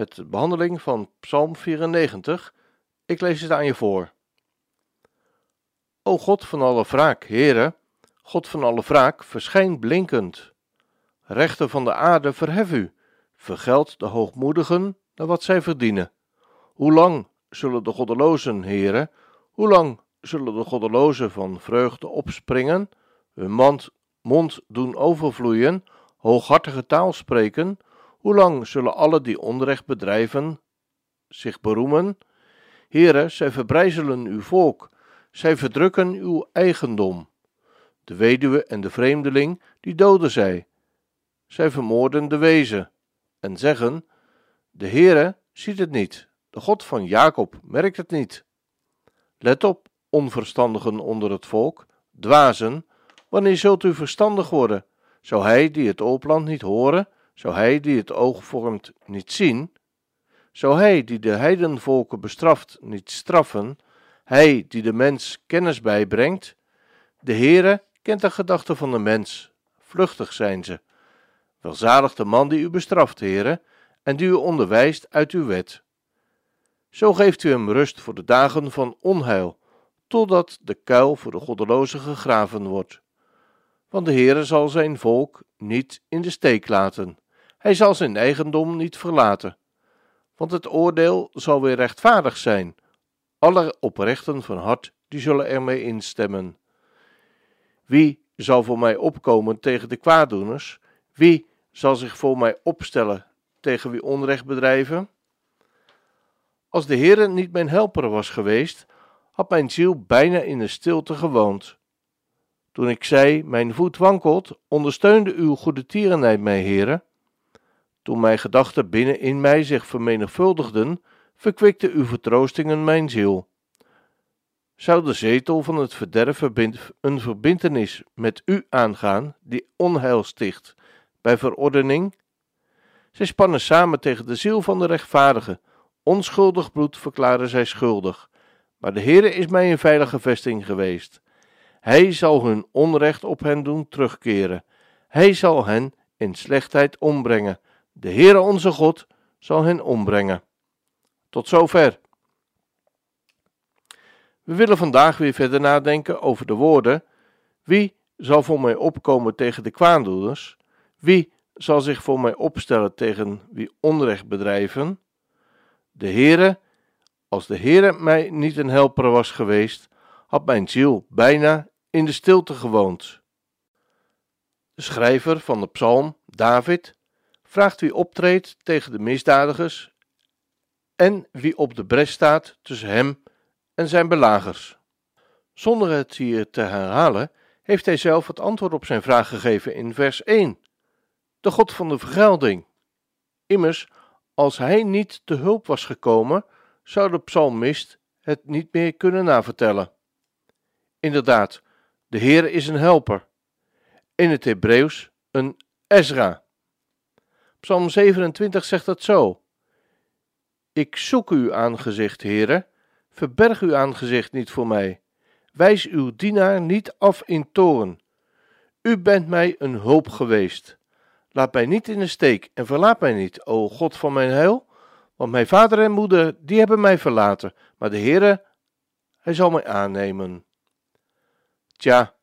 met de behandeling van Psalm 94. Ik lees het aan je voor. O God van alle wraak, Heere, God van alle wraak, verschijn blinkend. Rechter van de aarde, verhef u, vergeld de hoogmoedigen naar wat zij verdienen. Hoe lang zullen de goddelozen, Heere, hoe lang zullen de goddelozen van vreugde opspringen, hun mond doen overvloeien, hooghartige taal spreken, hoe lang zullen alle die onrecht bedrijven zich beroemen? Heere, zij verbrijzelen uw volk, zij verdrukken uw eigendom. De weduwe en de vreemdeling, die doden zij. Zij vermoorden de wezen en zeggen: De Heere ziet het niet, de God van Jacob merkt het niet. Let op, onverstandigen onder het volk, dwazen, wanneer zult u verstandig worden? Zou hij die het oopland niet horen? Zou hij die het oog vormt niet zien? Zou hij die de heidenvolken bestraft niet straffen? Hij die de mens kennis bijbrengt? De Heere kent de gedachten van de mens, vluchtig zijn ze. Welzalig de man die u bestraft, Heere, en die u onderwijst uit uw wet. Zo geeft u hem rust voor de dagen van onheil, totdat de kuil voor de goddelozen gegraven wordt. Want de Heere zal zijn volk niet in de steek laten. Hij zal zijn eigendom niet verlaten. Want het oordeel zal weer rechtvaardig zijn. Alle oprechten van hart, die zullen ermee instemmen. Wie zal voor mij opkomen tegen de kwaaddoeners? Wie zal zich voor mij opstellen tegen wie onrecht bedrijven? Als de Heere niet mijn helper was geweest, had mijn ziel bijna in de stilte gewoond. Toen ik zei, mijn voet wankelt, ondersteunde uw goede tierenheid mij, Heere. Toen mijn gedachten binnen in mij zich vermenigvuldigden, verkwikte uw vertroostingen mijn ziel. Zou de zetel van het verderf een verbintenis met u aangaan, die onheil sticht, bij verordening? Zij spannen samen tegen de ziel van de rechtvaardige, onschuldig bloed verklaren zij schuldig. Maar de Heere is mij een veilige vesting geweest. Hij zal hun onrecht op hen doen terugkeren. Hij zal hen in slechtheid ombrengen. De Heere onze God zal hen ombrengen. Tot zover. We willen vandaag weer verder nadenken over de woorden: Wie zal voor mij opkomen tegen de kwaaddoeners? Wie zal zich voor mij opstellen tegen wie onrecht bedrijven? De Heere, als de Heere mij niet een helper was geweest, had mijn ziel bijna in de stilte gewoond. De schrijver van de psalm, David, vraagt wie optreedt tegen de misdadigers en wie op de bres staat tussen hem en zijn belagers. Zonder het hier te herhalen, heeft hij zelf het antwoord op zijn vraag gegeven in vers 1. De God van de vergelding. Immers, als hij niet te hulp was gekomen, zou de psalmist het niet meer kunnen navertellen. Inderdaad, de Heer is een helper. In het Hebreeuws een Ezra. Psalm 27 zegt dat zo. Ik zoek uw aangezicht, Heere, verberg uw aangezicht niet voor mij. Wijs uw dienaar niet af in toren. U bent mij een hulp geweest. Laat mij niet in de steek en verlaat mij niet, o God van mijn heil, want mijn vader en moeder, die hebben mij verlaten, maar de Heere, hij zal mij aannemen. Tja,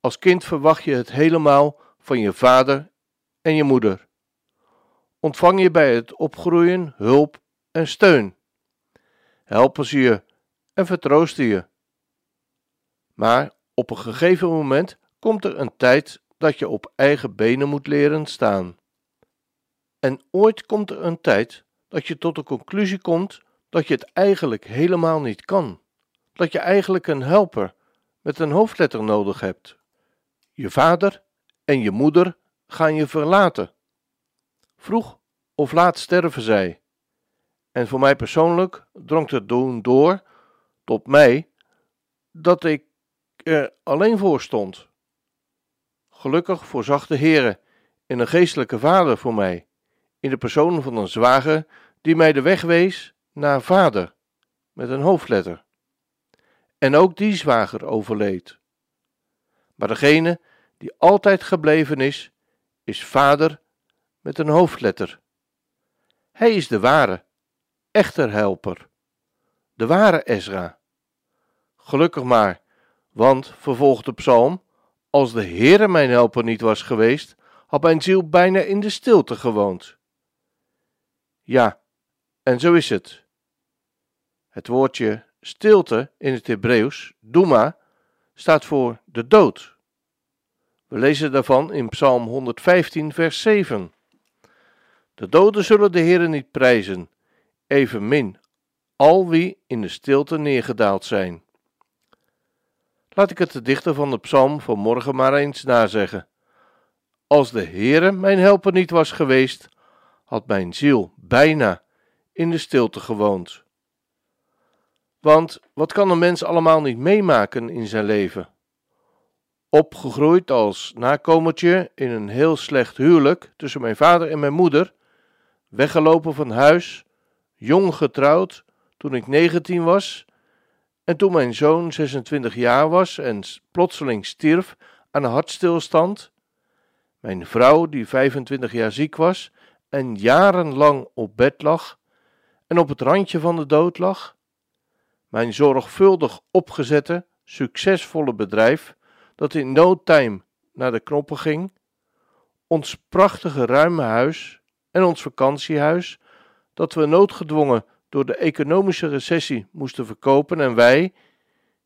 als kind verwacht je het helemaal van je vader en je moeder. Ontvang je bij het opgroeien hulp en steun. Helpen ze je en vertroosten je. Maar op een gegeven moment komt er een tijd dat je op eigen benen moet leren staan. En ooit komt er een tijd dat je tot de conclusie komt dat je het eigenlijk helemaal niet kan. Dat je eigenlijk een helper met een hoofdletter nodig hebt. Je vader en je moeder gaan je verlaten. Vroeg of laat sterven zij. En voor mij persoonlijk drong het doen door tot mij dat ik er alleen voor stond. Gelukkig voorzag de Heere in een geestelijke vader voor mij, in de persoon van een zwager die mij de weg wees naar vader, met een hoofdletter. En ook die zwager overleed. Maar degene die altijd gebleven is, is vader met een hoofdletter. Hij is de ware, echter helper, de ware Ezra. Gelukkig maar, want, vervolgt de psalm, als de Heere mijn helper niet was geweest, had mijn ziel bijna in de stilte gewoond. Ja, en zo is het. Het woordje stilte in het Hebreeuws, doema, staat voor de dood. We lezen daarvan in Psalm 115, vers 7. De doden zullen de Heere niet prijzen, evenmin al wie in de stilte neergedaald zijn. Laat ik het de dichter van de psalm van morgen maar eens nazeggen. Als de Heere mijn helper niet was geweest, had mijn ziel bijna in de stilte gewoond. Want wat kan een mens allemaal niet meemaken in zijn leven? Opgegroeid als nakomertje in een heel slecht huwelijk tussen mijn vader en mijn moeder, weggelopen van huis, jong getrouwd toen ik 19 was, en toen mijn zoon 26 jaar was en plotseling stierf aan een hartstilstand, mijn vrouw die 25 jaar ziek was en jarenlang op bed lag en op het randje van de dood lag, mijn zorgvuldig opgezette, succesvolle bedrijf dat in no time naar de knoppen ging, ons prachtige ruime huis en ons vakantiehuis, dat we noodgedwongen door de economische recessie moesten verkopen en wij,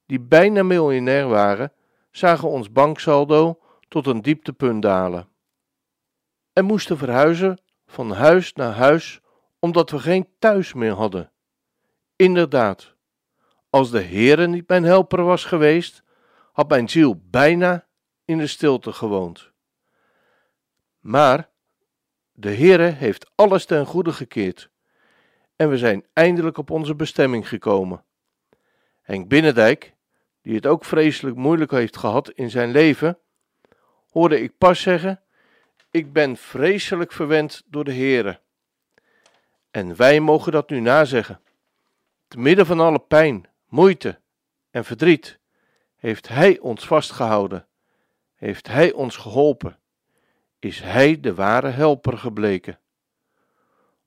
die bijna miljonair waren, zagen ons banksaldo tot een dieptepunt dalen. En moesten verhuizen van huis naar huis omdat we geen thuis meer hadden. Inderdaad, als de Heere niet mijn helper was geweest, had mijn ziel bijna in de stilte gewoond. Maar de Heere heeft alles ten goede gekeerd en we zijn eindelijk op onze bestemming gekomen. Henk Binnendijk, die het ook vreselijk moeilijk heeft gehad in zijn leven, hoorde ik pas zeggen: Ik ben vreselijk verwend door de Heere. En wij mogen dat nu nazeggen. Te midden van alle pijn, moeite en verdriet heeft Hij ons vastgehouden, heeft Hij ons geholpen, is Hij de ware helper gebleken.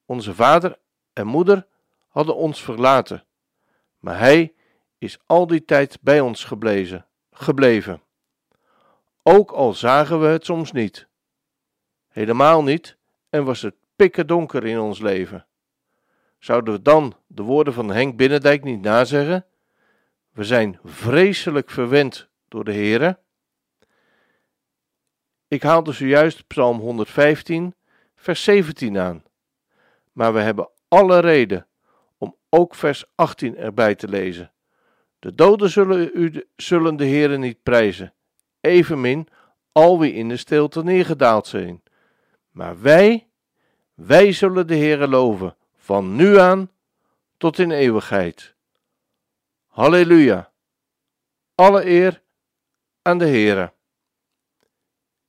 Onze vader en moeder hadden ons verlaten, maar Hij is al die tijd bij ons gebleven, gebleven. Ook al zagen we het soms niet. Helemaal niet en was het pikken donker in ons leven. Zouden we dan de woorden van Henk Binnendijk niet nazeggen? We zijn vreselijk verwend door de Heere. Ik haalde zojuist Psalm 115, vers 17 aan. Maar we hebben alle reden om ook vers 18 erbij te lezen. De doden zullen, u, zullen de Heere niet prijzen, evenmin al wie in de stilte neergedaald zijn. Maar wij, wij zullen de Heere loven, van nu aan tot in eeuwigheid. Halleluja! Alle eer aan de Heere.